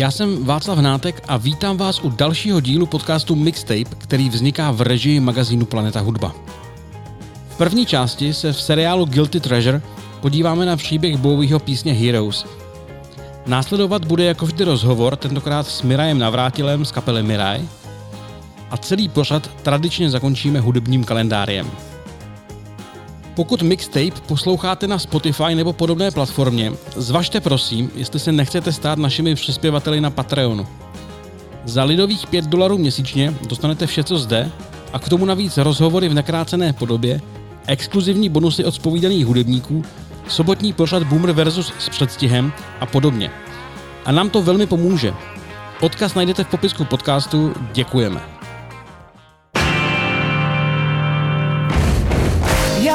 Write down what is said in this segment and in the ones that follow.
Já jsem Václav Hnátek a vítám vás u dalšího dílu podcastu Mixtape, který vzniká v režii magazínu Planeta Hudba. V první části se v seriálu Guilty Treasure podíváme na příběh Bowieho písně Heroes. Následovat bude jako vždy rozhovor, tentokrát s Mirajem Navrátilem z kapely Miraj. A celý pořad tradičně zakončíme hudebním kalendářem. Pokud mixtape posloucháte na Spotify nebo podobné platformě, zvažte prosím, jestli se nechcete stát našimi přispěvateli na Patreonu. Za lidových 5 dolarů měsíčně dostanete vše, co zde, a k tomu navíc rozhovory v nakrácené podobě, exkluzivní bonusy od spovídaných hudebníků, sobotní pořad Boomer versus s předstihem a podobně. A nám to velmi pomůže. Odkaz najdete v popisku podcastu. Děkujeme.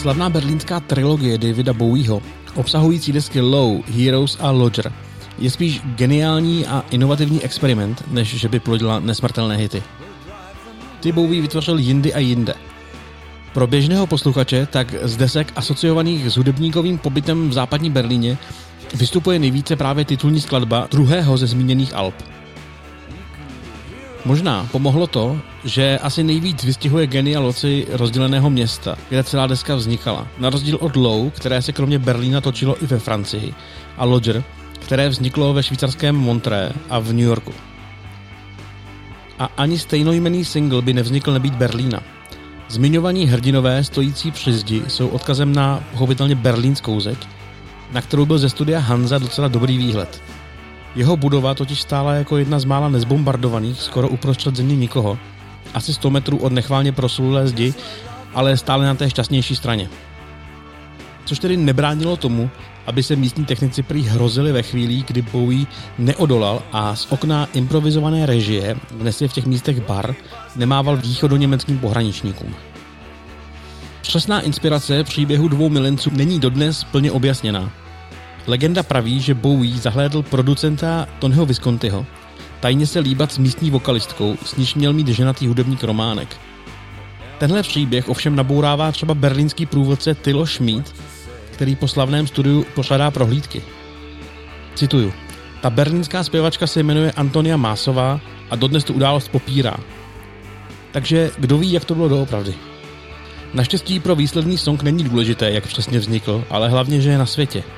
Slavná berlínská trilogie Davida Bowieho, obsahující desky Low, Heroes a Lodger, je spíš geniální a inovativní experiment, než že by plodila nesmrtelné hity. Ty Bowie vytvořil jindy a jinde. Pro běžného posluchače tak z desek asociovaných s hudebníkovým pobytem v západní Berlíně vystupuje nejvíce právě titulní skladba druhého ze zmíněných alb – Možná pomohlo to, že asi nejvíc vystihuje genia loci rozděleného města, kde celá deska vznikala. Na rozdíl od Low, které se kromě Berlína točilo i ve Francii, a Lodger, které vzniklo ve švýcarském Montré a v New Yorku. A ani stejnojmený single by nevznikl nebýt Berlína. Zmiňovaní hrdinové stojící při zdi jsou odkazem na pochopitelně berlínskou zeď, na kterou byl ze studia Hanza docela dobrý výhled – jeho budova totiž stála jako jedna z mála nezbombardovaných, skoro uprostřed země nikoho, asi 100 metrů od nechválně proslulé zdi, ale stále na té šťastnější straně. Což tedy nebránilo tomu, aby se místní technici prý hrozili ve chvíli, kdy Bowie neodolal a z okna improvizované režie, dnes je v těch místech bar, nemával východoněmeckým pohraničníkům. Přesná inspirace příběhu dvou milenců není dodnes plně objasněná. Legenda praví, že Bowie zahlédl producenta Tonyho Viscontiho, tajně se líbat s místní vokalistkou, s níž měl mít ženatý hudebník Románek. Tenhle příběh ovšem nabourává třeba berlínský průvodce Tilo Schmid, který po slavném studiu pořádá prohlídky. Cituju. Ta berlínská zpěvačka se jmenuje Antonia Másová a dodnes tu událost popírá. Takže kdo ví, jak to bylo doopravdy. Naštěstí pro výsledný song není důležité, jak přesně vznikl, ale hlavně, že je na světě –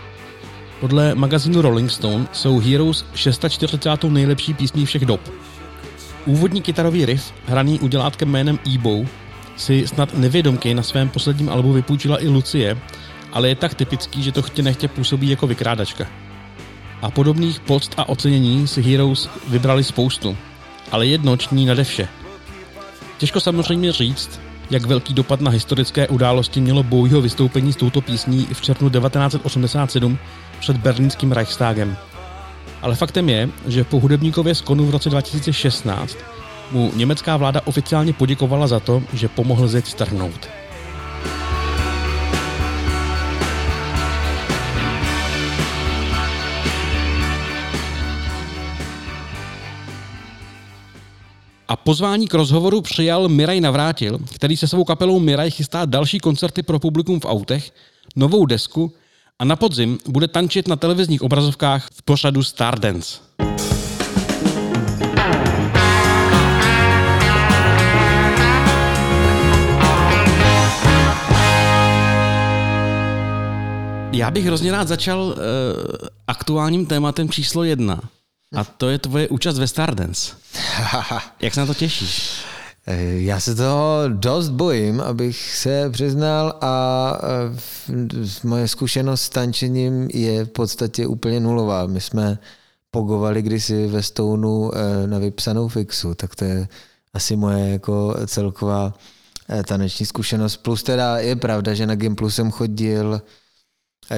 podle magazínu Rolling Stone jsou Heroes 640. nejlepší písní všech dob. Úvodní kytarový riff, hraný udělátkem jménem Ebo, si snad nevědomky na svém posledním albu vypůjčila i Lucie, ale je tak typický, že to chtě nechtě působí jako vykrádačka. A podobných post a ocenění si Heroes vybrali spoustu, ale jedno ční nade vše. Těžko samozřejmě říct, jak velký dopad na historické události mělo Bowieho vystoupení s touto písní v červnu 1987 před berlínským Reichstagem. Ale faktem je, že po hudebníkově skonu v roce 2016 mu německá vláda oficiálně poděkovala za to, že pomohl zeď strhnout. A pozvání k rozhovoru přijal Miraj Navrátil, který se svou kapelou Miraj chystá další koncerty pro publikum v autech, novou desku a na podzim bude tančit na televizních obrazovkách v pořadu Stardance. Já bych hrozně rád začal uh, aktuálním tématem číslo jedna. A to je tvoje účast ve Stardance. Jak se na to těšíš? Eh, já se toho dost bojím, abych se přiznal a eh, moje zkušenost s tančením je v podstatě úplně nulová. My jsme pogovali kdysi ve Stounu eh, na vypsanou fixu, tak to je asi moje jako celková taneční zkušenost. Plus teda je pravda, že na Gimplu jsem chodil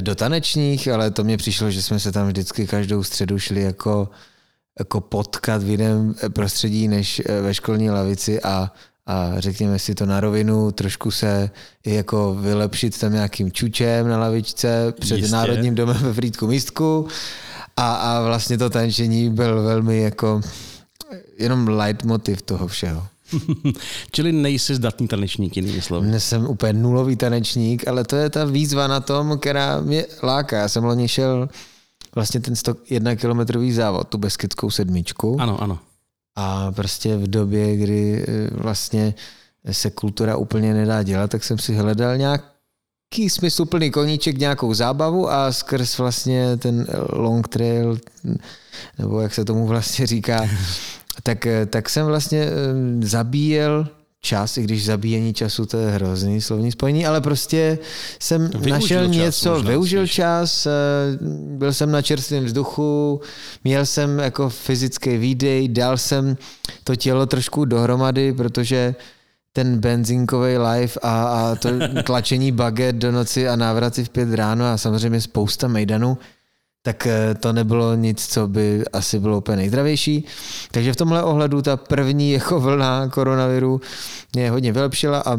do tanečních, ale to mě přišlo, že jsme se tam vždycky každou středu šli jako jako potkat v jiném prostředí než eh, ve školní lavici a, a řekněme si to na rovinu, trošku se jako vylepšit tam nějakým čučem na lavičce před Jistě. Národním domem ve Frýdku místku a, a vlastně to tančení byl velmi jako jenom leitmotiv toho všeho. Čili nejsi zdatný tanečník, jinými slovy. Jsem úplně nulový tanečník, ale to je ta výzva na tom, která mě láká. Já jsem loni šel vlastně ten 101 kilometrový závod, tu Beskidskou sedmičku. Ano, ano. A prostě v době, kdy eh, vlastně se kultura úplně nedá dělat, tak jsem si hledal nějaký smysluplný koníček, nějakou zábavu a skrz vlastně ten long trail, nebo jak se tomu vlastně říká, tak, eh, tak jsem vlastně eh, zabíjel čas, i když zabíjení času to je hrozný slovní spojení, ale prostě jsem využil našel čas, něco, možná, využil spíš. čas, byl jsem na čerstvém vzduchu, měl jsem jako fyzický výdej, dal jsem to tělo trošku dohromady, protože ten benzinkový life a, a to tlačení baget do noci a návraty v pět ráno a samozřejmě spousta mejdanů, tak eh, to nebylo nic, co by asi bylo úplně nejzdravější. Takže v tomhle ohledu ta první jako vlna koronaviru mě hodně vylepšila a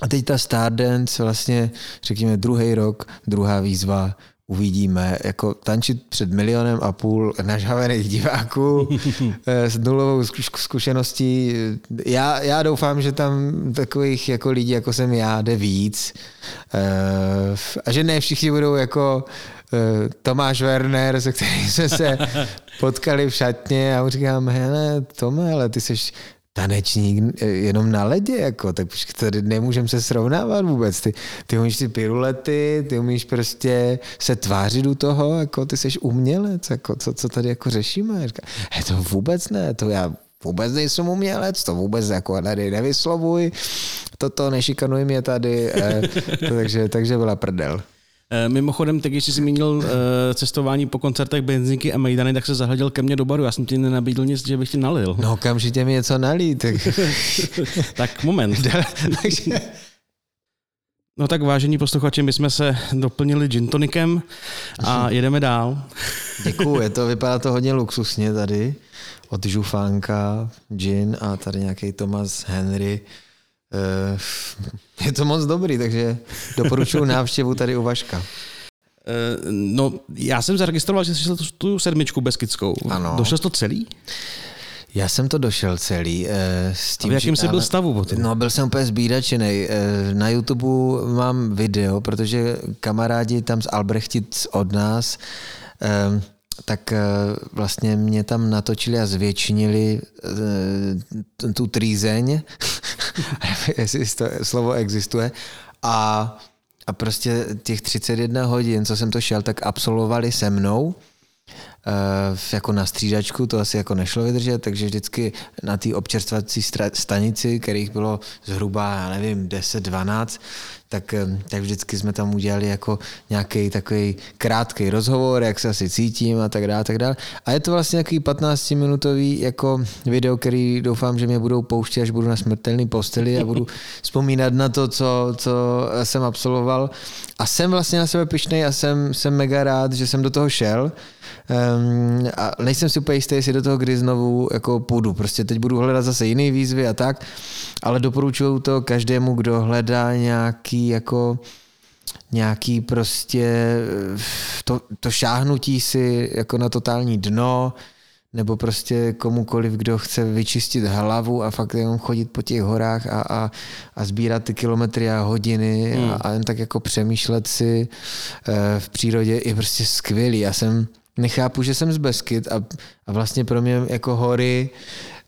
a teď ta Stardance, vlastně řekněme druhý rok, druhá výzva, uvidíme, jako tančit před milionem a půl nažhavených diváků eh, s nulovou zkušeností. Já, já doufám, že tam takových jako lidí, jako jsem já, jde víc. Eh, a že ne všichni budou jako Tomáš Werner, se kterým jsme se potkali v šatně a mu říkám, hele, Tome, ale ty jsi tanečník eh, jenom na ledě, jako, tak tady nemůžeme se srovnávat vůbec. Ty, ty umíš ty pirulety, ty umíš prostě se tvářit u toho, jako ty jsi umělec, jako, co, co tady jako řešíme. Říká, he, to vůbec ne, to já vůbec nejsem umělec, to vůbec jako tady nevyslovuj, toto nešikanuj mě tady, eh, to, takže, takže byla prdel. Eh, mimochodem, teď, když jsi zmínil eh, cestování po koncertech Benzinky a Mejdany, tak se zahleděl ke mně do baru. Já jsem ti nenabídl nic, že bych ti nalil. No, okamžitě mi něco nalít. Tak, tak moment. No tak vážení posluchači, my jsme se doplnili gin tonikem a jedeme dál. Děkuju, je to, vypadá to hodně luxusně tady. Od žufánka, gin a tady nějaký Thomas Henry je to moc dobrý, takže doporučuji návštěvu tady u Vaška. Eh, no, já jsem zaregistroval, že jsi tu, tu sedmičku Beskidskou. Ano. Došel jsi to celý? Já jsem to došel celý. Eh, s tím, a v jakém jsi byl stavu potom? No, byl jsem úplně zbídačený. Na YouTube mám video, protože kamarádi tam z Albrechtic od nás tak vlastně mě tam natočili a zvětšinili tu trýzeň jestli to slovo existuje. A, a prostě těch 31 hodin, co jsem to šel, tak absolvovali se mnou Uh, jako na střídačku, to asi jako nešlo vydržet, takže vždycky na té občerstvací stanici, kterých bylo zhruba, já nevím, 10-12, tak, eh, tak vždycky jsme tam udělali jako nějaký takový krátký rozhovor, jak se asi cítím a tak dále, tak dále. A je to vlastně takový 15-minutový jako video, který doufám, že mě budou pouštět, až budu na smrtelný posteli a budu vzpomínat na to, co, co jsem absolvoval. A jsem vlastně na sebe pišnej a jsem, jsem mega rád, že jsem do toho šel. Um, a nejsem si úplně jistý, jestli do toho kdy znovu jako půjdu. Prostě teď budu hledat zase jiné výzvy a tak, ale doporučuju to každému, kdo hledá nějaký jako nějaký prostě to, to šáhnutí si jako na totální dno, nebo prostě komukoliv, kdo chce vyčistit hlavu a fakt jenom chodit po těch horách a, a, a sbírat ty kilometry a hodiny hmm. a, a jen tak jako přemýšlet si e, v přírodě je prostě skvělý. Já jsem nechápu, že jsem z Beskyt a, a vlastně pro mě jako hory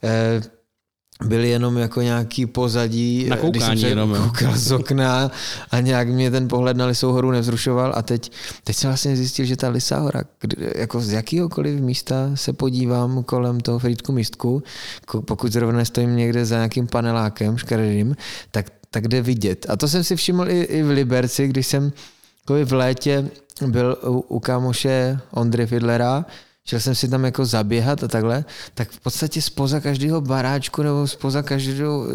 e, byly jenom jako nějaký pozadí, Na když jsem se jenom, koukal z okna a nějak mě ten pohled na Lisou horu nevzrušoval a teď, teď jsem vlastně zjistil, že ta Lisá hora, jako z jakýhokoliv místa se podívám kolem toho Frýdku místku, pokud zrovna nestojím někde za nějakým panelákem škaredým, tak, tak jde vidět. A to jsem si všiml i, i v Liberci, když jsem v létě byl u, u kámoše Ondry Fidlera, šel jsem si tam jako zaběhat a takhle, tak v podstatě spoza každého baráčku nebo spoza každého e,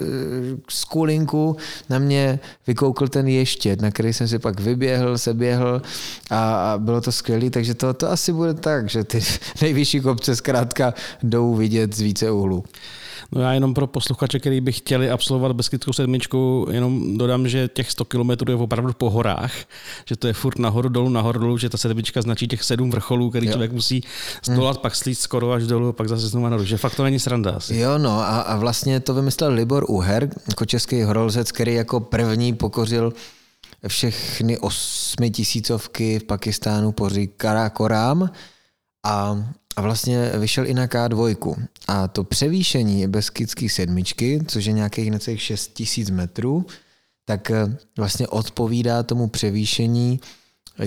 skulinku na mě vykoukl ten ještět, na který jsem si pak vyběhl, seběhl a, a bylo to skvělé, takže to, to asi bude tak, že ty nejvyšší kopce zkrátka jdou vidět z více úhlů. No já jenom pro posluchače, který by chtěli absolvovat Beskidskou sedmičku, jenom dodám, že těch 100 km je opravdu po horách, že to je furt nahoru, dolů, nahoru, dolů, že ta sedmička značí těch sedm vrcholů, který jo. člověk musí zdolat, hmm. pak slít skoro až dolů, pak zase znovu nahoru, že fakt to není sranda asi. Jo, no a, a vlastně to vymyslel Libor Uher, jako český horolzec, který jako první pokořil všechny osmitisícovky v Pakistánu poří Karakoram a a vlastně vyšel i na K2. A to převýšení Beskidské sedmičky, což je nějakých necelých 6 tisíc metrů, tak eh, vlastně odpovídá tomu převýšení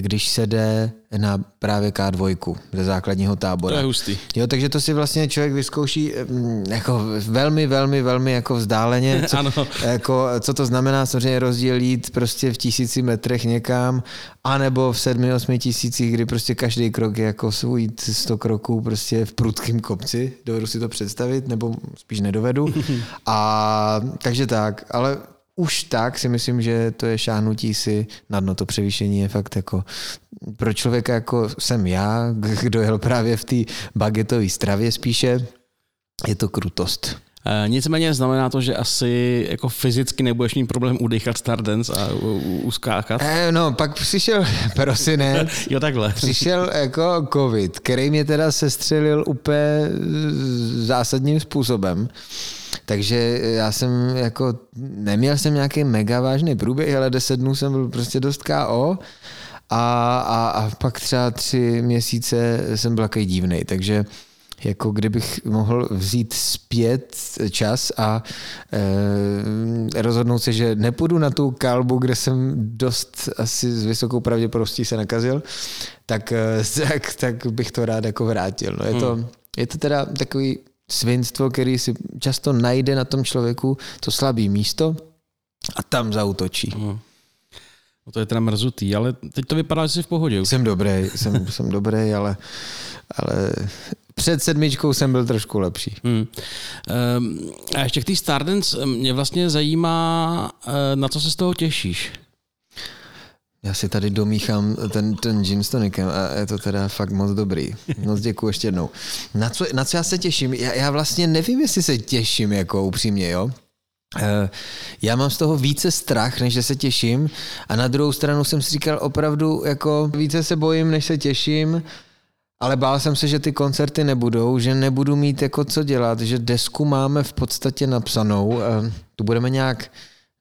když se jde na právě K2 ze základního tábora. To je hustý. Jo, takže to si vlastně člověk vyzkouší mm, jako velmi, velmi, velmi jako vzdáleně. Co, ano. Jako, co to znamená samozřejmě rozdíl jít prostě v tisíci metrech někam, anebo v sedmi, osmi tisících, kdy prostě každý krok je jako svůj 100 kroků prostě v prudkém kopci. Dovedu si to představit, nebo spíš nedovedu. A takže tak, ale už tak si myslím, že to je šáhnutí si na dno. To převýšení je fakt jako pro člověka jako jsem já, kdo jel právě v té bagetové stravě spíše, je to krutost. E, nicméně znamená to, že asi jako fyzicky nebudeš mít problém udýchat Stardance a uskákat? E, no, pak přišel prosinec. jo, takhle. Přišel jako covid, který mě teda sestřelil úplně zásadním způsobem. Takže já jsem jako, neměl jsem nějaký mega vážný průběh, ale 10 dnů jsem byl prostě dost KO a, a, a pak třeba tři měsíce jsem byl takový divný, takže jako kdybych mohl vzít zpět čas a e, rozhodnout se, že nepůjdu na tu kalbu, kde jsem dost asi s vysokou pravděpodobností se nakazil, tak, eh, tak, tak bych to rád jako vrátil. No, je, to, hmm. je to teda takový svinstvo, který si často najde na tom člověku to slabý místo a tam zautočí. Hmm. No to je teda mrzutý, ale teď to vypadá, že jsi v pohodě. Jsem dobrý, jsem, jsem dobrý, ale, ale před sedmičkou jsem byl trošku lepší. Hmm. Um, a ještě k té Stardance mě vlastně zajímá, eh, na co se z toho těšíš? Já si tady domíchám ten, ten gin s tonikem a je to teda fakt moc dobrý. Moc děkuji ještě jednou. Na co, na co já se těším? Já, já vlastně nevím, jestli se těším jako upřímně, jo? Eh, já mám z toho více strach, než že se těším a na druhou stranu jsem si říkal opravdu jako více se bojím, než se těším, ale bál jsem se, že ty koncerty nebudou, že nebudu mít jako co dělat, že desku máme v podstatě napsanou, eh, tu budeme nějak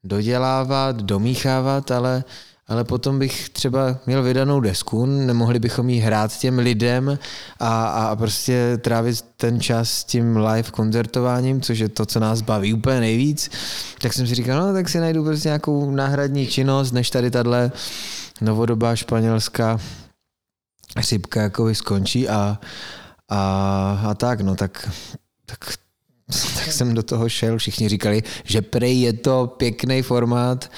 dodělávat, domíchávat, ale ale potom bych třeba měl vydanou desku, nemohli bychom jí hrát těm lidem a, a prostě trávit ten čas s tím live koncertováním, což je to, co nás baví úplně nejvíc, tak jsem si říkal, no tak si najdu prostě nějakou náhradní činnost, než tady tahle novodobá španělská sypka jako skončí a, a, a tak, no tak, tak tak jsem do toho šel, všichni říkali, že prej je to pěkný formát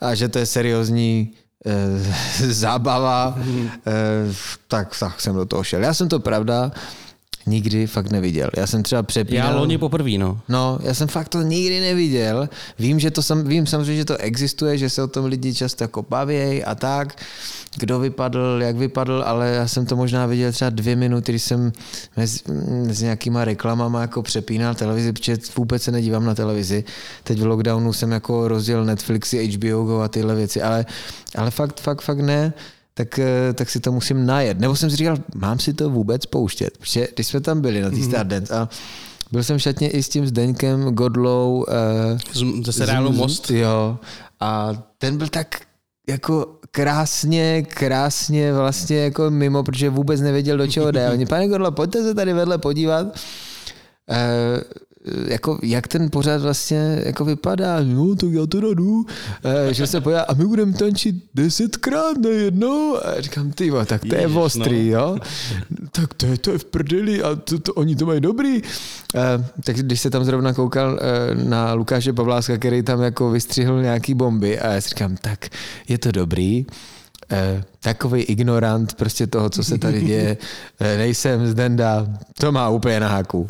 a že to je seriózní e, zábava, e, tak, tak jsem do toho šel. Já jsem to pravda, nikdy fakt neviděl. Já jsem třeba přepínal... Já loni poprvé, no. No, já jsem fakt to nikdy neviděl. Vím, že to sam, vím samozřejmě, že to existuje, že se o tom lidi často jako baví a tak. Kdo vypadl, jak vypadl, ale já jsem to možná viděl třeba dvě minuty, když jsem s, s nějakýma reklamama jako přepínal televizi, protože vůbec se nedívám na televizi. Teď v lockdownu jsem jako rozděl Netflixy, HBO Go a tyhle věci, ale, ale fakt, fakt, fakt ne tak, eh, tak si to musím najet. Nebo jsem si říkal, mám si to vůbec pouštět, protože když jsme tam byli na té mm-hmm. Stardance a byl jsem šatně i s tím Zdeňkem Godlou. Uh, ze seriálu Most. Jo. A ten byl tak jako krásně, krásně vlastně jako mimo, protože vůbec nevěděl, do čeho jde. Oni, pane Godlo, pojďte se tady vedle podívat. Uh, jako, jak ten pořád vlastně jako vypadá, no tak já to jdu, e, že se pojá, a my budeme tančit desetkrát najednou. A říkám, ty tak to je ostrý, no. jo. tak to je, to je v prdeli a to, to, oni to mají dobrý. E, tak když se tam zrovna koukal e, na Lukáše Pavláska, který tam jako vystřihl nějaký bomby a já si říkám, tak je to dobrý, eh, takový ignorant prostě toho, co se tady děje. Nejsem z Denda, to má úplně na háku.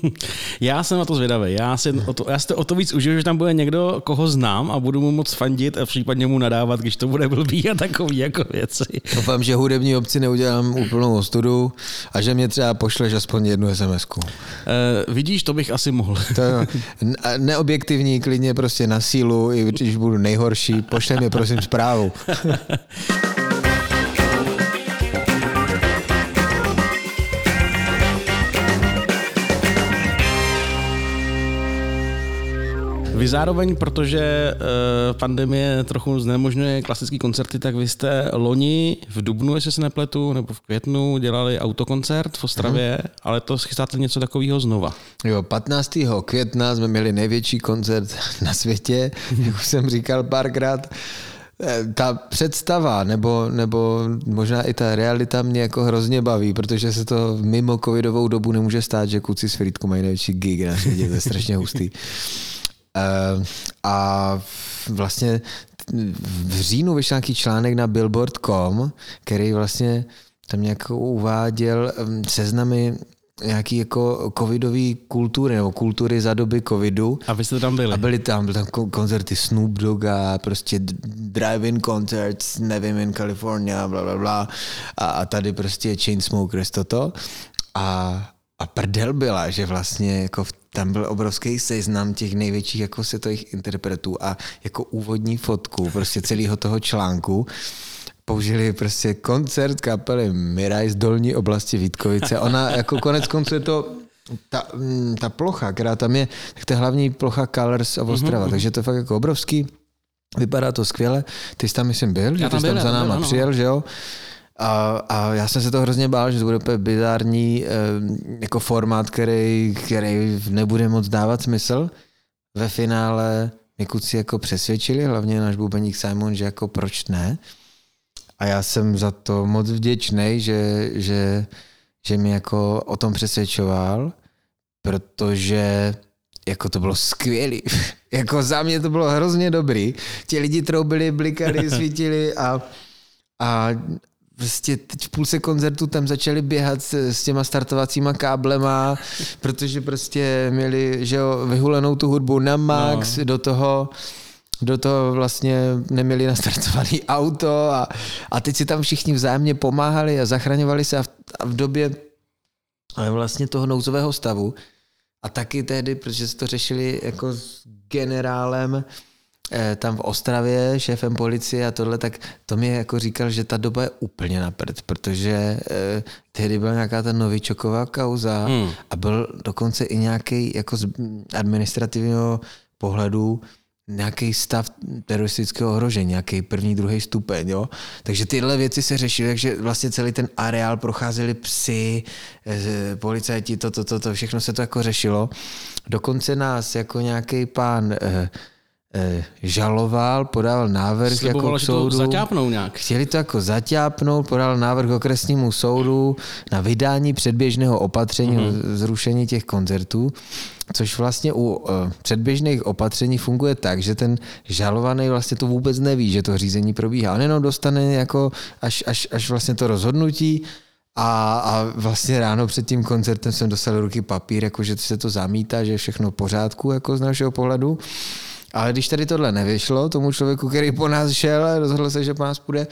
já jsem na to zvědavý. Já si, o to, já si to o to víc užiju, že tam bude někdo, koho znám a budu mu moc fandit a případně mu nadávat, když to bude blbý a takový jako věci. Doufám, že hudební obci neudělám úplnou ostudu a že mě třeba pošleš aspoň jednu sms -ku. Eh, vidíš, to bych asi mohl. to, neobjektivní, klidně prostě na sílu, i když budu nejhorší, pošle mi prosím zprávu. Vy zároveň, protože uh, pandemie trochu znemožňuje klasické koncerty, tak vy jste loni v Dubnu, jestli se nepletu, nebo v květnu dělali autokoncert v Ostravě, mm. ale to chystáte něco takového znova. Jo, 15. května jsme měli největší koncert na světě, jak už jsem říkal párkrát eh, ta představa nebo, nebo možná i ta realita mě jako hrozně baví, protože se to mimo covidovou dobu nemůže stát, že kluci s Frýdku mají největší gig na světě, to je strašně hustý. Eh, a vlastně v říjnu vyšel nějaký článek na billboard.com, který vlastně tam nějak uváděl seznamy nějaký jako covidový kultury nebo kultury za doby covidu. A vy jste tam byli? A byli tam, byly tam koncerty Snoop Dogga, prostě drive-in concerts, nevím, in California, bla, bla, bla. A, a tady prostě Chainsmokers toto. A, a prdel byla, že vlastně jako tam byl obrovský seznam těch největších jako světových interpretů a jako úvodní fotku prostě celého toho článku použili prostě koncert kapely Miraj z dolní oblasti Vítkovice. Ona jako konec konců je to ta, mm, ta plocha, která tam je, tak to je hlavní plocha Colors of Ostrava, mm-hmm. takže to je fakt jako obrovský. Vypadá to skvěle. Ty jsi tam, myslím, byl, že ty jsi tam byl, za náma byl, přijel, že jo? A, a já jsem se to hrozně bál, že to bude úplně bizární eh, jako formát, který, který nebude moc dávat smysl. Ve finále mě kluci jako přesvědčili, hlavně náš bubeník Simon, že jako proč ne. A já jsem za to moc vděčný, že, že, že mi jako o tom přesvědčoval, protože jako to bylo skvělý. jako za mě to bylo hrozně dobrý. Ti lidi troubili, blikali, svítili a, a, prostě teď v půlce koncertu tam začali běhat s, s těma startovacíma káblema, protože prostě měli, že jo, vyhulenou tu hudbu na max, no. do toho do toho vlastně neměli nastartovaný auto a, a teď si tam všichni vzájemně pomáhali a zachraňovali se a v, a v době vlastně toho nouzového stavu a taky tehdy, protože se to řešili jako s generálem, tam v Ostravě, šéfem policie a tohle, tak to mi jako říkal, že ta doba je úplně na prd, protože eh, tehdy byla nějaká ta novičoková kauza hmm. a byl dokonce i nějaký jako z administrativního pohledu nějaký stav teroristického ohrožení, nějaký první, druhý stupeň, jo. Takže tyhle věci se řešily, takže vlastně celý ten areál procházeli psy, eh, policajti, to, to, to, to, všechno se to jako řešilo. Dokonce nás jako nějaký pán eh, Eh, žaloval, podával návrh Sliboval, jako k soudu. To zaťápnou nějak. Chtěli to jako zaťápnout, podal návrh okresnímu soudu na vydání předběžného opatření mm-hmm. zrušení těch koncertů, což vlastně u uh, předběžných opatření funguje tak, že ten žalovaný vlastně to vůbec neví, že to řízení probíhá. On jenom dostane jako až, až, až vlastně to rozhodnutí a, a vlastně ráno před tím koncertem jsem dostal do ruky papír, jako že se to zamítá, že je všechno v pořádku jako z našeho pohledu. Ale když tady tohle nevyšlo, tomu člověku, který po nás šel, rozhodl se, že po nás půjde,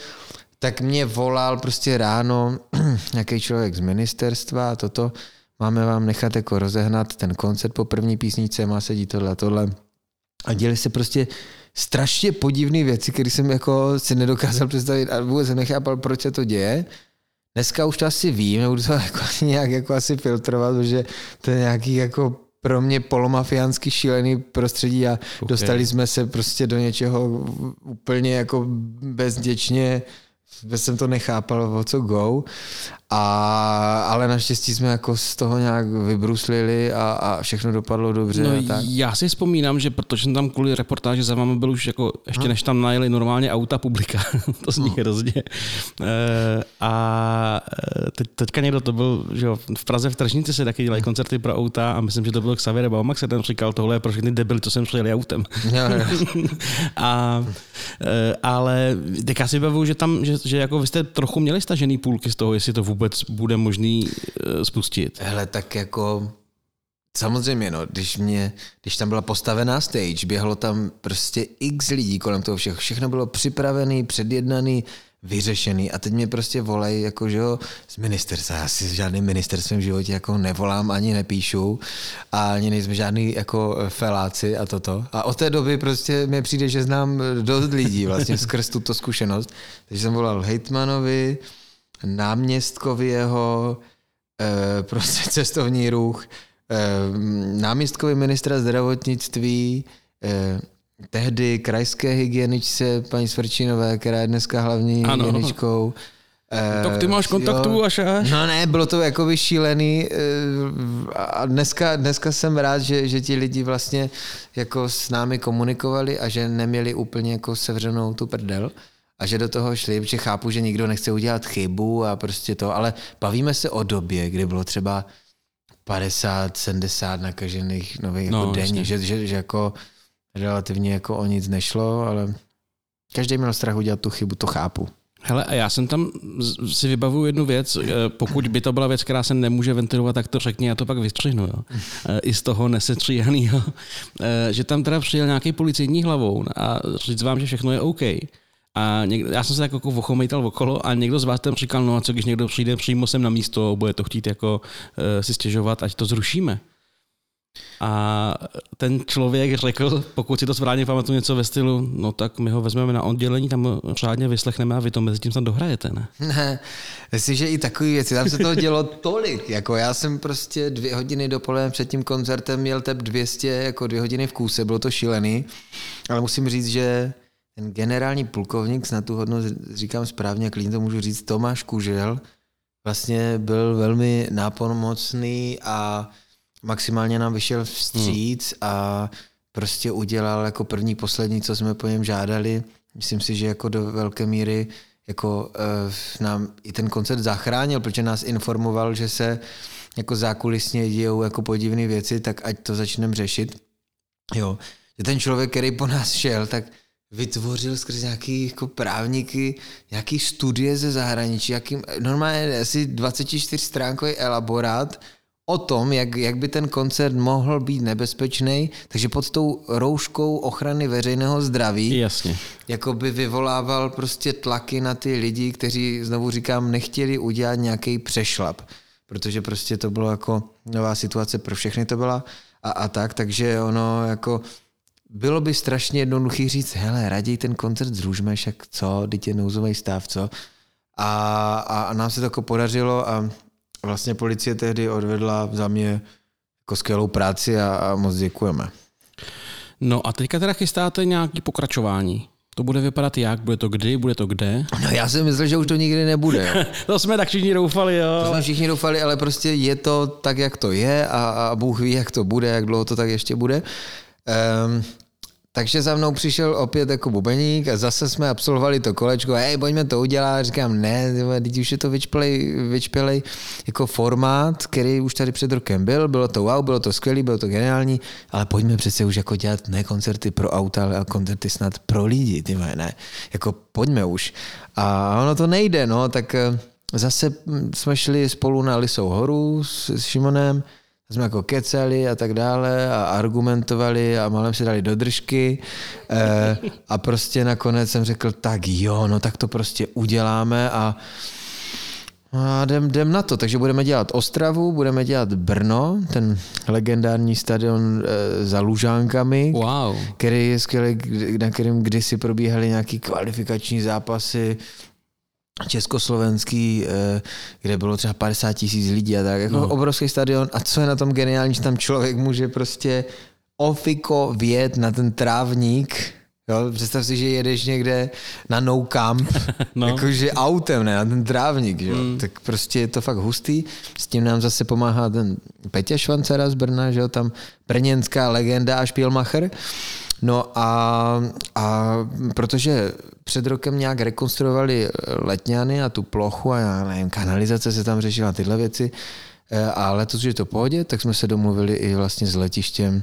tak mě volal prostě ráno nějaký člověk z ministerstva a toto, máme vám nechat jako rozehnat ten koncert po první písničce, má se dít tohle a tohle. A děli se prostě strašně podivné věci, které jsem jako si nedokázal představit a vůbec nechápal, proč se to děje. Dneska už to asi vím, nebudu to jako nějak jako asi filtrovat, protože to je nějaký jako pro mě polomafiánsky šílený prostředí a okay. dostali jsme se prostě do něčeho úplně jako bezděčně vůbec jsem to nechápal, o co go, a, ale naštěstí jsme jako z toho nějak vybruslili a, a všechno dopadlo dobře. No, a tak. já si vzpomínám, že protože jsem tam kvůli reportáži za vámi byl už jako, ještě než tam najeli normálně auta publika, to zní no. hrozně. E, a teď, teďka někdo to byl, že jo, v Praze v Tržnici se taky dělají koncerty pro auta a myslím, že to byl Xavier Baumax, ten říkal, tohle je pro všechny debily, co jsem přijeli autem. A, e, ale já si bavuju, že tam, že, že jako vy jste trochu měli stažený půlky z toho, jestli to vůbec bude možný eh, spustit? Hele, tak jako Samozřejmě, no, když, mě, když tam byla postavená stage, běhlo tam prostě x lidí kolem toho všeho, všechno bylo připravený, předjednaný, vyřešený a teď mě prostě volají, jako že jo, z ministerstva, já si žádným ministerstvem v životě jako nevolám, ani nepíšu a ani nejsme žádný jako feláci a toto. A od té doby prostě mi přijde, že znám dost lidí vlastně skrz tuto zkušenost. Takže jsem volal hejtmanovi, náměstkovi jeho, e, prostě cestovní ruch, e, náměstkovi ministra zdravotnictví, e, tehdy krajské hygieničce paní Svrčinové, která je dneska hlavní ano. hygieničkou. Tak ty máš kontaktu až až? No ne, bylo to jako vyšílený a dneska, dneska jsem rád, že, že ti lidi vlastně jako s námi komunikovali a že neměli úplně jako sevřenou tu prdel a že do toho šli, protože chápu, že nikdo nechce udělat chybu a prostě to, ale bavíme se o době, kdy bylo třeba 50, 70 nakažených nových no, jako denně, že, že, že jako relativně jako o nic nešlo, ale každý měl strach udělat tu chybu, to chápu. Hele, a já jsem tam si vybavuju jednu věc, eh, pokud by to byla věc, která se nemůže ventilovat, tak to řekni, já to pak vystřihnu. Jo. Eh, I z toho nesetříhanýho, eh, že tam teda přijel nějaký policejní hlavou a říct vám, že všechno je OK. A někdo, já jsem se tak jako ochomejtal okolo a někdo z vás tam říkal, no a co když někdo přijde přímo sem na místo, bude to chtít jako uh, si stěžovat, ať to zrušíme. A ten člověk řekl, pokud si to správně pamatuju něco ve stylu, no tak my ho vezmeme na oddělení, tam řádně vyslechneme a vy to mezi tím tam dohrajete, ne? Ne, myslím, že i takové věci, tam se toho dělo tolik, jako já jsem prostě dvě hodiny dopoledne před tím koncertem měl tep 200, jako dvě hodiny v kůse, bylo to šílený, ale musím říct, že ten generální plukovník, snad tu hodnost říkám správně, klidně to můžu říct, Tomáš Kužel, vlastně byl velmi nápomocný a maximálně nám vyšel vstříc hmm. a prostě udělal jako první, poslední, co jsme po něm žádali. Myslím si, že jako do velké míry jako uh, nám i ten koncert zachránil, protože nás informoval, že se jako zákulisně dějou jako podivné věci, tak ať to začneme řešit. Jo. Že ten člověk, který po nás šel, tak vytvořil skrz nějaký jako právníky, nějaký studie ze zahraničí, jaký, normálně asi 24 stránkový elaborát o tom, jak, jak by ten koncert mohl být nebezpečný, takže pod tou rouškou ochrany veřejného zdraví Jasně. jako by vyvolával prostě tlaky na ty lidi, kteří, znovu říkám, nechtěli udělat nějaký přešlap, protože prostě to bylo jako nová situace pro všechny to byla a, a tak, takže ono jako bylo by strašně jednoduchý říct, hele, raději ten koncert zružme, však co, je nouzový stav, co? A, a, a nám se to jako podařilo a vlastně policie tehdy odvedla za mě jako skvělou práci a, a moc děkujeme. No a teďka teda chystáte nějaký pokračování. To bude vypadat jak? Bude to kdy? Bude to kde? No já si myslel, že už to nikdy nebude. to jsme tak všichni doufali, jo. To jsme všichni doufali, ale prostě je to tak, jak to je a, a Bůh ví, jak to bude, jak dlouho to tak ještě bude. Um, takže za mnou přišel opět jako bubeník a zase jsme absolvovali to kolečko, hej, pojďme to udělat. Říkám, ne, teď už je to vyčpělej, vyčpělej jako formát, který už tady před rokem byl, bylo to wow, bylo to skvělé, bylo to geniální, ale pojďme přece už jako dělat ne koncerty pro auta, ale koncerty snad pro lidi, ty ne, jako pojďme už. A ono to nejde, no, tak eh, zase jsme šli spolu na Lisou horu s, s Šimonem, jsme jako keceli a tak dále a argumentovali a malem si dali do držky. E, a prostě nakonec jsem řekl, tak jo, no tak to prostě uděláme a a jdem, jdem na to, takže budeme dělat Ostravu, budeme dělat Brno, ten legendární stadion e, za Lužánkami, wow. který je skvělý, na kterém kdysi probíhaly nějaký kvalifikační zápasy československý, eh, kde bylo třeba 50 tisíc lidí a tak, jako no. obrovský stadion a co je na tom geniální, že tam člověk může prostě ofiko vjet na ten trávník Jo, představ si, že jedeš někde na no camp, No. no. jakože autem, ne, na ten trávník, že jo. Mm. Tak prostě je to fakt hustý. S tím nám zase pomáhá ten Peťa Švancera z Brna, že jo, tam brněnská legenda a špílmacher. No a, a protože před rokem nějak rekonstruovali letňany a tu plochu a já nevím, kanalizace se tam řešila tyhle věci eh, a letos, že je to pohodě, tak jsme se domluvili i vlastně s letištěm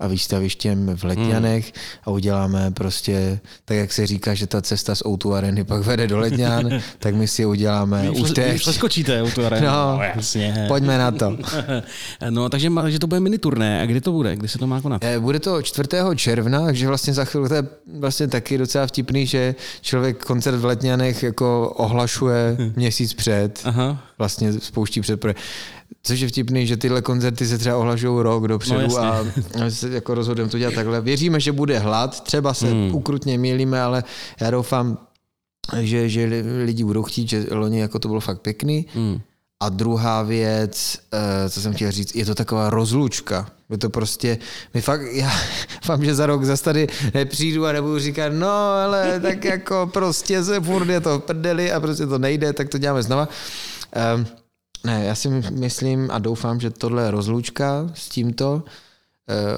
a výstavištěm v Letňanech a uděláme prostě, tak jak se říká, že ta cesta z Outu Areny pak vede do Letňan, tak my si uděláme už teď. Přeskočíte u tu arénu. No, jasně. Pojďme na to. No, takže, takže to bude mini turné. A kdy to bude? Kdy se to má konat? Eh, Bude to 4. června, takže vlastně za chvíli to je vlastně taky docela vtipný, že člověk koncert v Letňanech jako ohlašuje měsíc před, Aha. vlastně spouští před. Což je vtipný, že tyhle koncerty se třeba ohlašují rok dopředu No, a se jako rozhodujeme to dělat takhle. Věříme, že bude hlad, třeba se hmm. ukrutně mýlíme, ale já doufám, že, že li- lidi budou chtít, že loni jako to bylo fakt pěkný. Hmm. A druhá věc, eh, co jsem chtěl říct, je to taková rozlučka. Je to prostě, my fakt, já vám, že za rok zase tady nepřijdu a nebudu říkat, no ale tak jako prostě se furt je to v prdeli a prostě to nejde, tak to děláme znova. Um, ne, já si myslím a doufám, že tohle je rozlučka s tímto eh,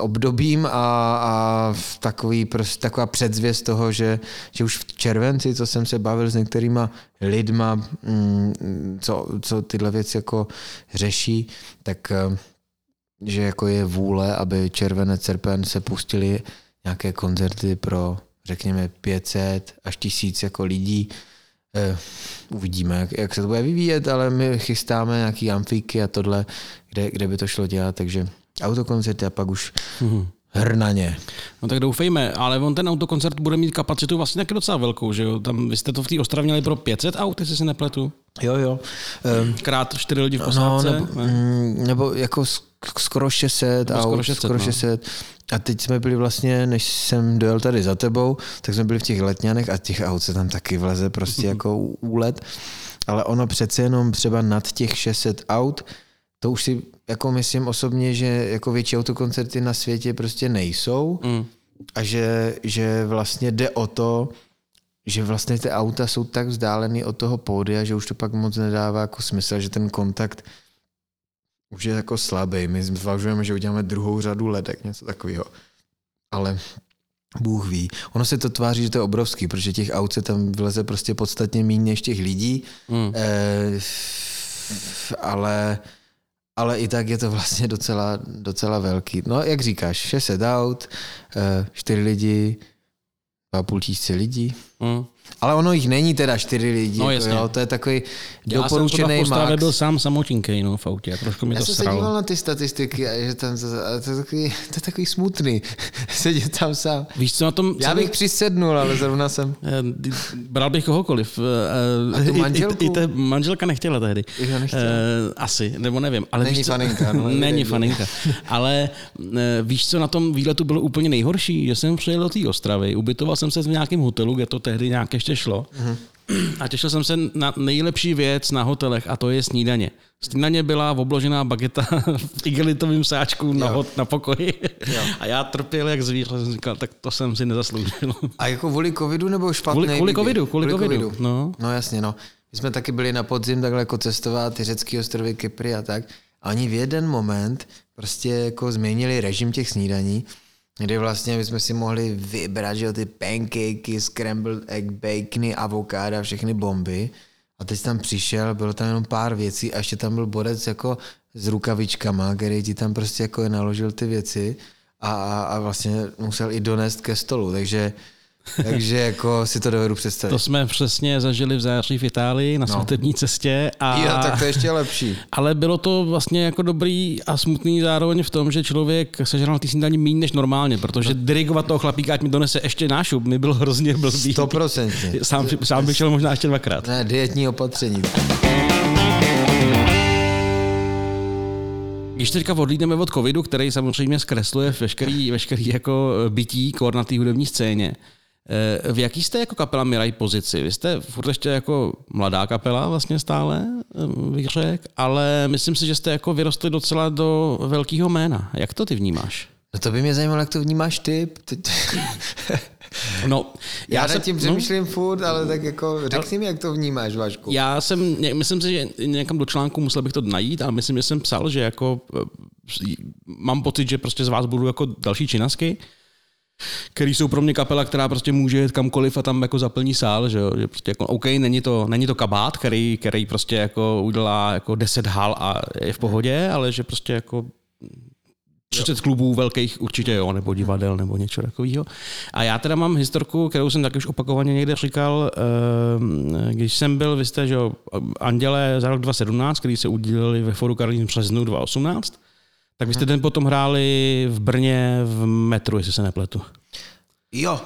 obdobím a, a takový, prostě, taková předzvěst toho, že, že už v červenci, co jsem se bavil s některýma lidma, mm, co, co tyhle věci jako řeší, tak eh, že jako je vůle, aby Červenec Serpen se pustili nějaké koncerty pro řekněme 500 až 1000 jako lidí. Eh, uvidíme, jak, jak se to bude vyvíjet, ale my chystáme nějaký amfíky a tohle, kde, kde by to šlo dělat, takže autokoncerty a pak už hrnaně. No tak doufejme, ale on ten autokoncert bude mít kapacitu vlastně taky docela velkou, že jo? Tam vy jste to v té Ostravě měli pro 500 aut, jestli se nepletu. Jo, jo. Um, Krát čtyři lidi v no, posádce. nebo, ne? mm, nebo jako skoro 600 Nebo aut, skoro skoro 600, 600, skoro no. 600. A teď jsme byli vlastně, než jsem dojel tady za tebou, tak jsme byli v těch letňanech a těch aut se tam taky vleze prostě jako úlet. Ale ono přece jenom třeba nad těch 600 aut, to už si jako myslím osobně, že jako větší autokoncerty na světě prostě nejsou Mm. a že, že vlastně jde o to, že vlastně ty auta jsou tak vzdálený od toho pódia, že už to pak moc nedává jako smysl, že ten kontakt už je jako slabý. My zvažujeme, že uděláme druhou řadu ledek, něco takového. Ale Bůh ví. Ono se to tváří, že to je obrovský, protože těch aut se tam vyleze prostě podstatně méně než těch lidí. Mm. Eh, ale, ale i tak je to vlastně docela, docela velký. No, jak říkáš, 600 aut, eh, 4 lidi, 2,5 tisíce lidí. Mm. Ale ono jich není teda 4 lidi. No, jako, jasně. jo, to je takový Já jsem doporučený Ostravě max. byl sám samotinkej no, v autě, trošku mi Já to jsem se díval sralo. na ty statistiky a že tam to, a to, je takový, to je takový smutný. Sedět tam sám. Víš, co na tom... Já bych přisednul, ale zrovna jsem... Eh, Bral bych kohokoliv. eh, A tu i- i- manželku? I, i, te manželka nechtěla tehdy. Nechtěla. Eh, asi, nebo nevím. Ale Není víš, co, faninka, no, Není faninka. Ale eh, víš, co na tom výletu bylo úplně nejhorší? Že jsem přijel do té Ostravy, ubytoval jsem se v nějakém hotelu, kde to tehdy nějak ještě šlo. Mhm. A těšil jsem se na nejlepší věc na hotelech a to je snídaně. Snídaně byla obložená bageta v igelitovém sáčku na, Jo. hot, na pokoji. A já trpěl jak zvíře. Jsem říkal, tak to jsem si nezasloužil. A jako kvůli covidu nebo špatný Kvůli- kvůli covidu, kvůli covidu, no. no jasně, no. My jsme taky byli na podzim takhle jako cestovat ty řecké ostrovy Kypry a tak. A oni v jeden moment prostě jako změnili režim těch snídaní, kdy vlastně my jsme si mohli vybrat, že jo, ty pancakey, scrambled egg, bacony, avokáda, všechny bomby. A teď tam přišel, bylo tam jenom pár věcí a ještě tam byl borec jako s rukavičkama, který ti tam prostě jako naložil ty věci a, a, a vlastně musel i donést ke stolu, takže takže jako si to dovedu představit. To jsme přesně zažili v září v Itálii na No. svatební cestě. A... Jo, tak to je ještě lepší. Ale bylo to vlastně jako dobrý a smutný zároveň v tom, že člověk sežral na ty snídaní méně než normálně, protože No. dirigovat toho chlapíka, ať mi donese ještě nášup, mi bylo hrozně blbý. Stoprocentně. Sám, sám bych šel možná ještě dvakrát. Ne, dietní opatření. Když teďka odlídneme od covidu, který samozřejmě zkresluje veškerý, veškerý jako bytí kor na té hudební scéně, v jaký jste jako kapela Miraj pozici? Vy jste furt ještě jako mladá kapela vlastně stále, eh, bych řekl, ale myslím si, že jste jako vyrostli docela do velkého jména. Jak to ty vnímáš? No to by mě zajímalo, jak to vnímáš ty. No, já, já nad tím no. přemýšlím no, furt, ale tak jako řekni mi, jak to vnímáš, Vašku. Já jsem, myslím si, že někam do článku musel bych to najít a myslím, že jsem psal, že jako eh, mám pocit, že prostě z vás budu jako další činasky, který jsou pro mě kapela, která prostě může jít kamkoliv a tam jako zaplní sál, že jo, že prostě jako, OK, není to, není to kabát, který, který prostě jako udělá jako 10 hal a je v pohodě, ale že prostě jako 30 klubů velkých určitě jo, nebo divadel, nebo něco takového. A já teda mám historku, kterou jsem taky už opakovaně někde říkal, ehm, když jsem byl, vy jste, že jo, Anděle za rok 2017, který se udělali ve Foru Karlín březnu 2018, tak vy jste ten potom hráli v Brně v metru, jestli se nepletu. Jo,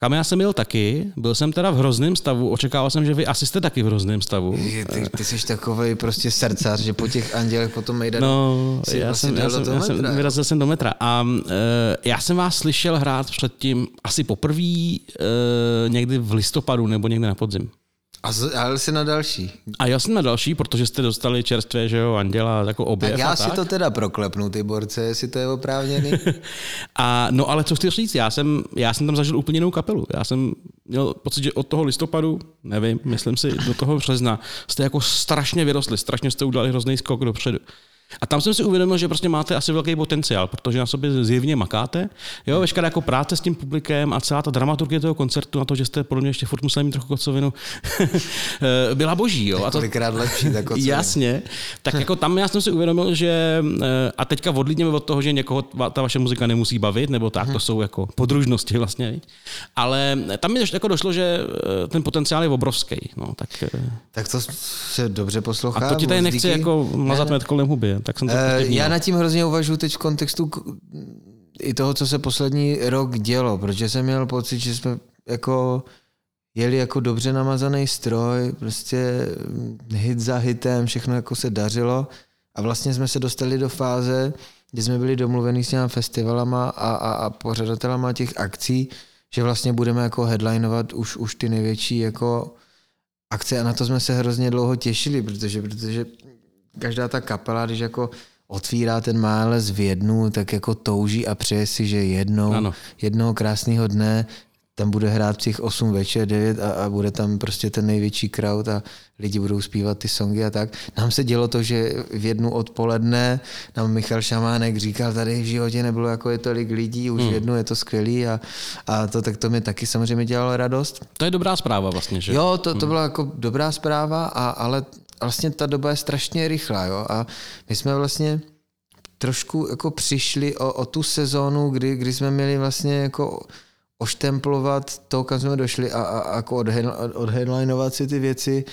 kam já jsem byl taky, byl jsem teda v hrozném stavu, očekával jsem, že vy asi jste taky v hrozném stavu. Ty, ty jsi takový prostě srdcař, že po těch andělech potom jde No, já vlastně jsem, já, jsem, já jsem vyrazil jsem do metra a uh, já jsem vás slyšel hrát předtím asi poprvé uh, někdy v listopadu nebo někdy na podzim. A jel jsi na další. A já jsem na další, protože jste dostali čerstvé, že jo, Anděla, jako objev Tak já si tak. to teda proklepnu, ty borce, jestli to je oprávněný. a no ale co chci říct, já jsem, já jsem tam zažil úplně jinou kapelu. Já jsem měl pocit, že od toho listopadu, nevím, myslím si, do toho března, jste jako strašně vyrostli, strašně jste udělali hrozný skok dopředu. A tam jsem si uvědomil, že prostě máte asi velký potenciál, protože na sobě zjevně makáte. Jo, veškerá jako práce s tím publikem a celá ta dramaturgie toho koncertu na to, že jste podle mě ještě furt museli mít trochu kocovinu, byla boží. Jo. A to, Kolikrát lepší ta kocovina. Jasně. Tak jako tam já jsem si uvědomil, že eh, a teďka odlídněme od toho, že někoho ta vaše muzika nemusí bavit, nebo tak, to mhm. jsou jako podružnosti vlastně. Ale tam mi jako došlo, že eh, ten potenciál je obrovský. No, tak, eh, tak to se dobře poslouchá. A to ti tady nechci jako mazat met kolem huby tak jsem to uh, Já nad tím hrozně uvažuji teď v kontextu i toho, co se poslední rok dělo, protože jsem měl pocit, že jsme jako jeli jako dobře namazaný stroj, prostě hit za hitem, všechno jako se dařilo. A vlastně jsme se dostali do fáze, kdy jsme byli domluveni s těma festivalama a, a, a pořadatelama těch akcí, že vlastně budeme jako headlinovat už, už ty největší jako akce. A na to jsme se hrozně dlouho těšili, protože, protože každá ta kapela, když jako otvírá ten mález v jednu, tak jako touží a přeje si, že jednou, ano. jednoho krásného dne tam bude hrát těch 8 večer, 9 a, a bude tam prostě ten největší crowd a lidi budou zpívat ty songy a tak. Nám se dělo to, že v jednu odpoledne nám Michal Šamánek říkal, tady v životě nebylo jako je tolik lidí, už hmm. v jednu je to skvělý a, a to tak to mi taky samozřejmě dělalo radost. To je dobrá zpráva vlastně, že? Jo, to, to hmm. byla jako dobrá zpráva, a, ale vlastně ta doba je strašně rychlá, jo, a my jsme vlastně trošku jako přišli o, o tu sezónu, kdy, kdy jsme měli vlastně jako oštemplovat to, kam jsme došli a, a, a jako odheadlinovat si ty věci,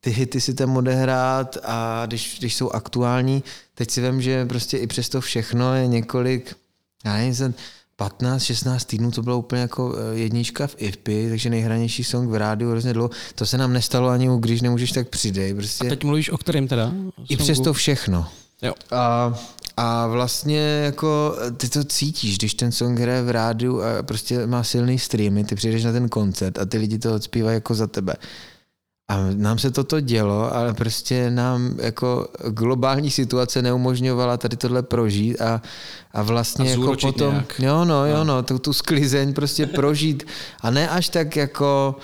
ty hity si tam odehrát a když, když jsou aktuální, teď si vím, že prostě i přes to všechno je několik, já nevím, 15-16 týdnů to bylo úplně jako eh, jednička v IFPy, takže nejhranější song v rádiu hrozně dlouho. To se nám nestalo ani u Když nemůžeš, tak přidej. Prostě. A teď mluvíš o kterém teda? Songu? I přes to všechno. Jo. A, a vlastně jako ty to cítíš, když ten song hraje v rádiu a prostě má silný streamy, ty přijdeš na ten koncert a ty lidi to odspívají jako za tebe. A nám se toto dělo, ale prostě nám jako globální situace neumožňovala tady tohle prožít a, a vlastně a jako potom, nějak. jo no, jo no, no tu, tu sklizeň prostě prožít a ne až tak jako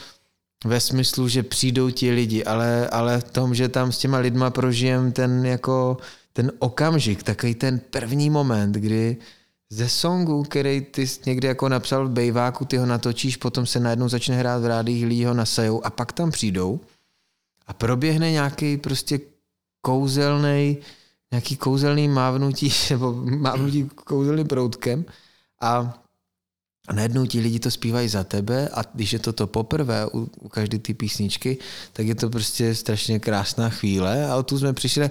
ve smyslu, že přijdou ti lidi, ale, ale v tom, že tam s těma lidma prožijem ten jako ten okamžik, takový ten první moment, kdy ze songu, který ty někde jako napsal v bejváku, ty ho natočíš, potom se najednou začne hrát v rádích, lidi ho nasajou a pak tam přijdou a proběhne nějaký prostě kouzelný, nějaký kouzelný mávnutí, nebo mávnutí kouzelným proutkem a a najednou ti lidi to zpívají za tebe a když je to to poprvé u, u každé ty písničky, tak je to prostě strašně krásná chvíle a o tu jsme přišli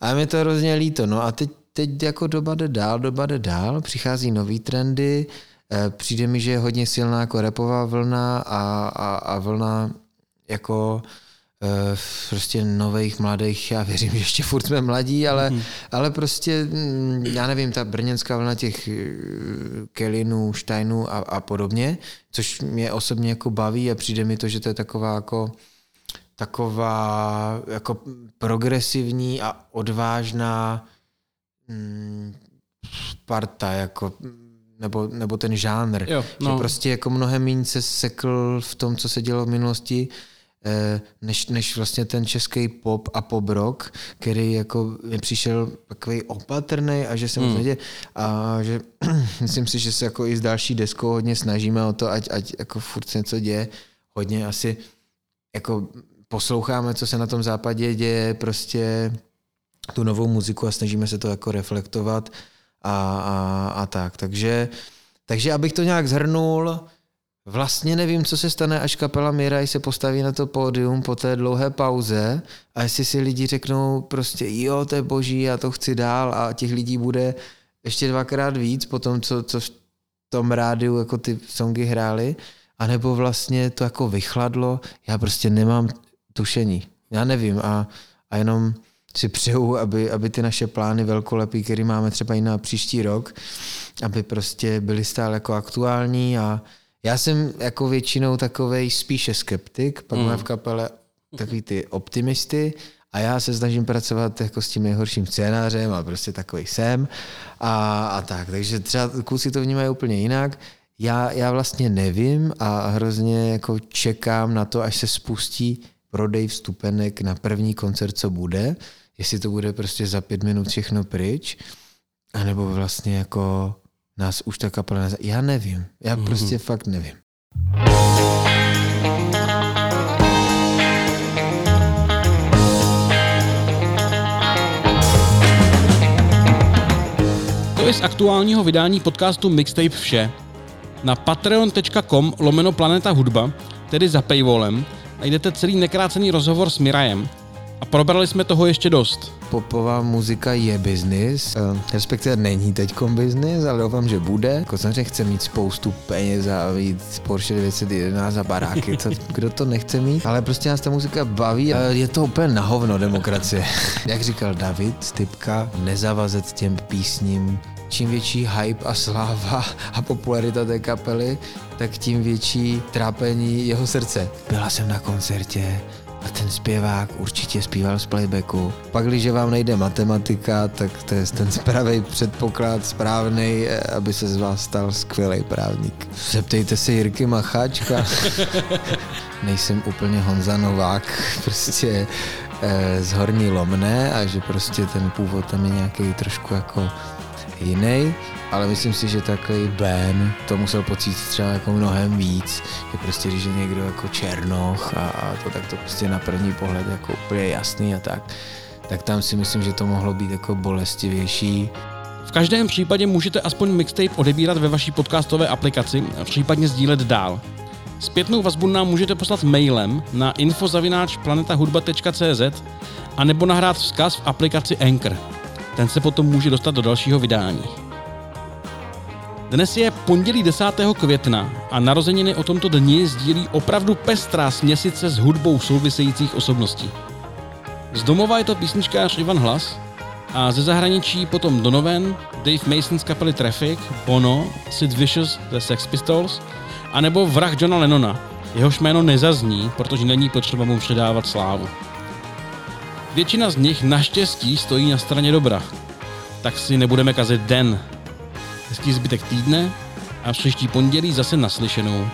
a mě to hrozně líto. No a teď, teď jako doba jde dál, doba jde dál, přichází nový trendy, eh, přijde mi, že je hodně silná jako repová vlna a, a, a vlna jako Eh, prostě nových, mladých, já věřím, že ještě furt jsme mladí, ale, mm. ale prostě, mm, já nevím, ta brněnská vlna těch eh, Kelinů, Steinů a, a podobně, což mě osobně jako baví a přijde mi to, že to je taková jako taková jako progresivní a odvážná mm, parta, jako nebo, nebo ten žánr. Jo, no. Že prostě jako mnohem méně se sekl v tom, co se dělo v minulosti, eh, než, než vlastně ten český pop a pop rock, který jako mi přišel takový opatrný a že se moc Hmm. A že myslím si, že se jako i s další deskou hodně snažíme o to, ať, ať jako furt se něco děje. Hodně asi jako posloucháme, co se na tom západě děje, prostě tu novou muziku a snažíme se to jako reflektovat a, a, a tak. Takže, takže abych to nějak zhrnul, vlastně nevím, co se stane, až kapela Miraj se postaví na to pódium po té dlouhé pauze a jestli si lidi řeknou prostě jo, to je boží, já to chci dál a těch lidí bude ještě dvakrát víc po tom, co, co v tom rádiu jako ty songy hrály, anebo vlastně to jako vychladlo, já prostě nemám tušení. Já nevím a, a jenom si přeju, aby, aby ty naše plány velkolepý, které máme třeba i na příští rok, aby prostě byly stále jako aktuální a já jsem jako většinou takovej spíše skeptik, pak mm. máme v kapele takový ty optimisty a já se snažím pracovat jako s tím nejhorším scénářem a prostě takový jsem a, a tak. Takže třeba kluci to vnímají úplně jinak. Já, já vlastně nevím a hrozně jako čekám na to, až se spustí prodej vstupenek na první koncert, co bude. Jestli to bude prostě za pět minut všechno pryč, anebo vlastně jako nás už ta kapela neza... Já nevím. Já Mhm. prostě fakt nevím. To je z aktuálního vydání podcastu Mixtape vše. Na patreon.com lomeno Planeta Hudba, tedy za paywallem, najdete celý nekrácený rozhovor s Mirajem. A probrali jsme toho ještě dost. Popová muzika je biznis, eh, respektive není teďkom biznis, ale doufám, že bude. Jako samozřejmě chce mít spoustu peněz a mít Porsche 911 a baráky, to, kdo to nechce mít, ale prostě nás ta muzika baví a je to úplně na hovno demokracie. Jak říkal David Stypka, nezavazet těm písním čím větší hype a sláva a popularita té kapely, tak tím větší trápení jeho srdce. Byla jsem na koncertě, a ten zpěvák určitě zpíval z playbacku. Pak, když vám nejde matematika, tak to je ten pravý předpoklad správný, eh, aby se z vás stal skvělý právník. Zeptejte se Jirky Macháčka. Nejsem úplně Honza Novák, prostě z Horní Lomné a že prostě ten původ tam je nějaký trošku jako jiný, ale myslím si, že takový Ben to musel pocítit třeba jako mnohem víc, že prostě když je někdo jako černoch a, a to tak to prostě na první pohled jako úplně jasný a tak, tak tam si myslím, že to mohlo být jako bolestivější. V každém případě můžete aspoň mixtape odebírat ve vaší podcastové aplikaci případně sdílet dál. Zpětnou vazbu nám můžete poslat mailem na info.planetahudba.cz a nebo nahrát vzkaz v aplikaci Anchor. Ten se potom může dostat do dalšího vydání. Dnes je pondělí 10. května a narozeniny o tomto dni sdílí opravdu pestrá směsice s hudbou souvisejících osobností. Z domova je to písničkář Ivan Hlas a ze zahraničí potom Donovan, Dave Mason z kapely Traffic, Bono, Sid Vicious ze Sex Pistols a nebo vrah Johna Lennona. Jehož jméno nezazní, protože není potřeba mu předávat slávu. Většina z nich naštěstí stojí na straně dobra. Tak si nebudeme kazit den. Hezký zbytek týdne a příští pondělí zase naslyšenou.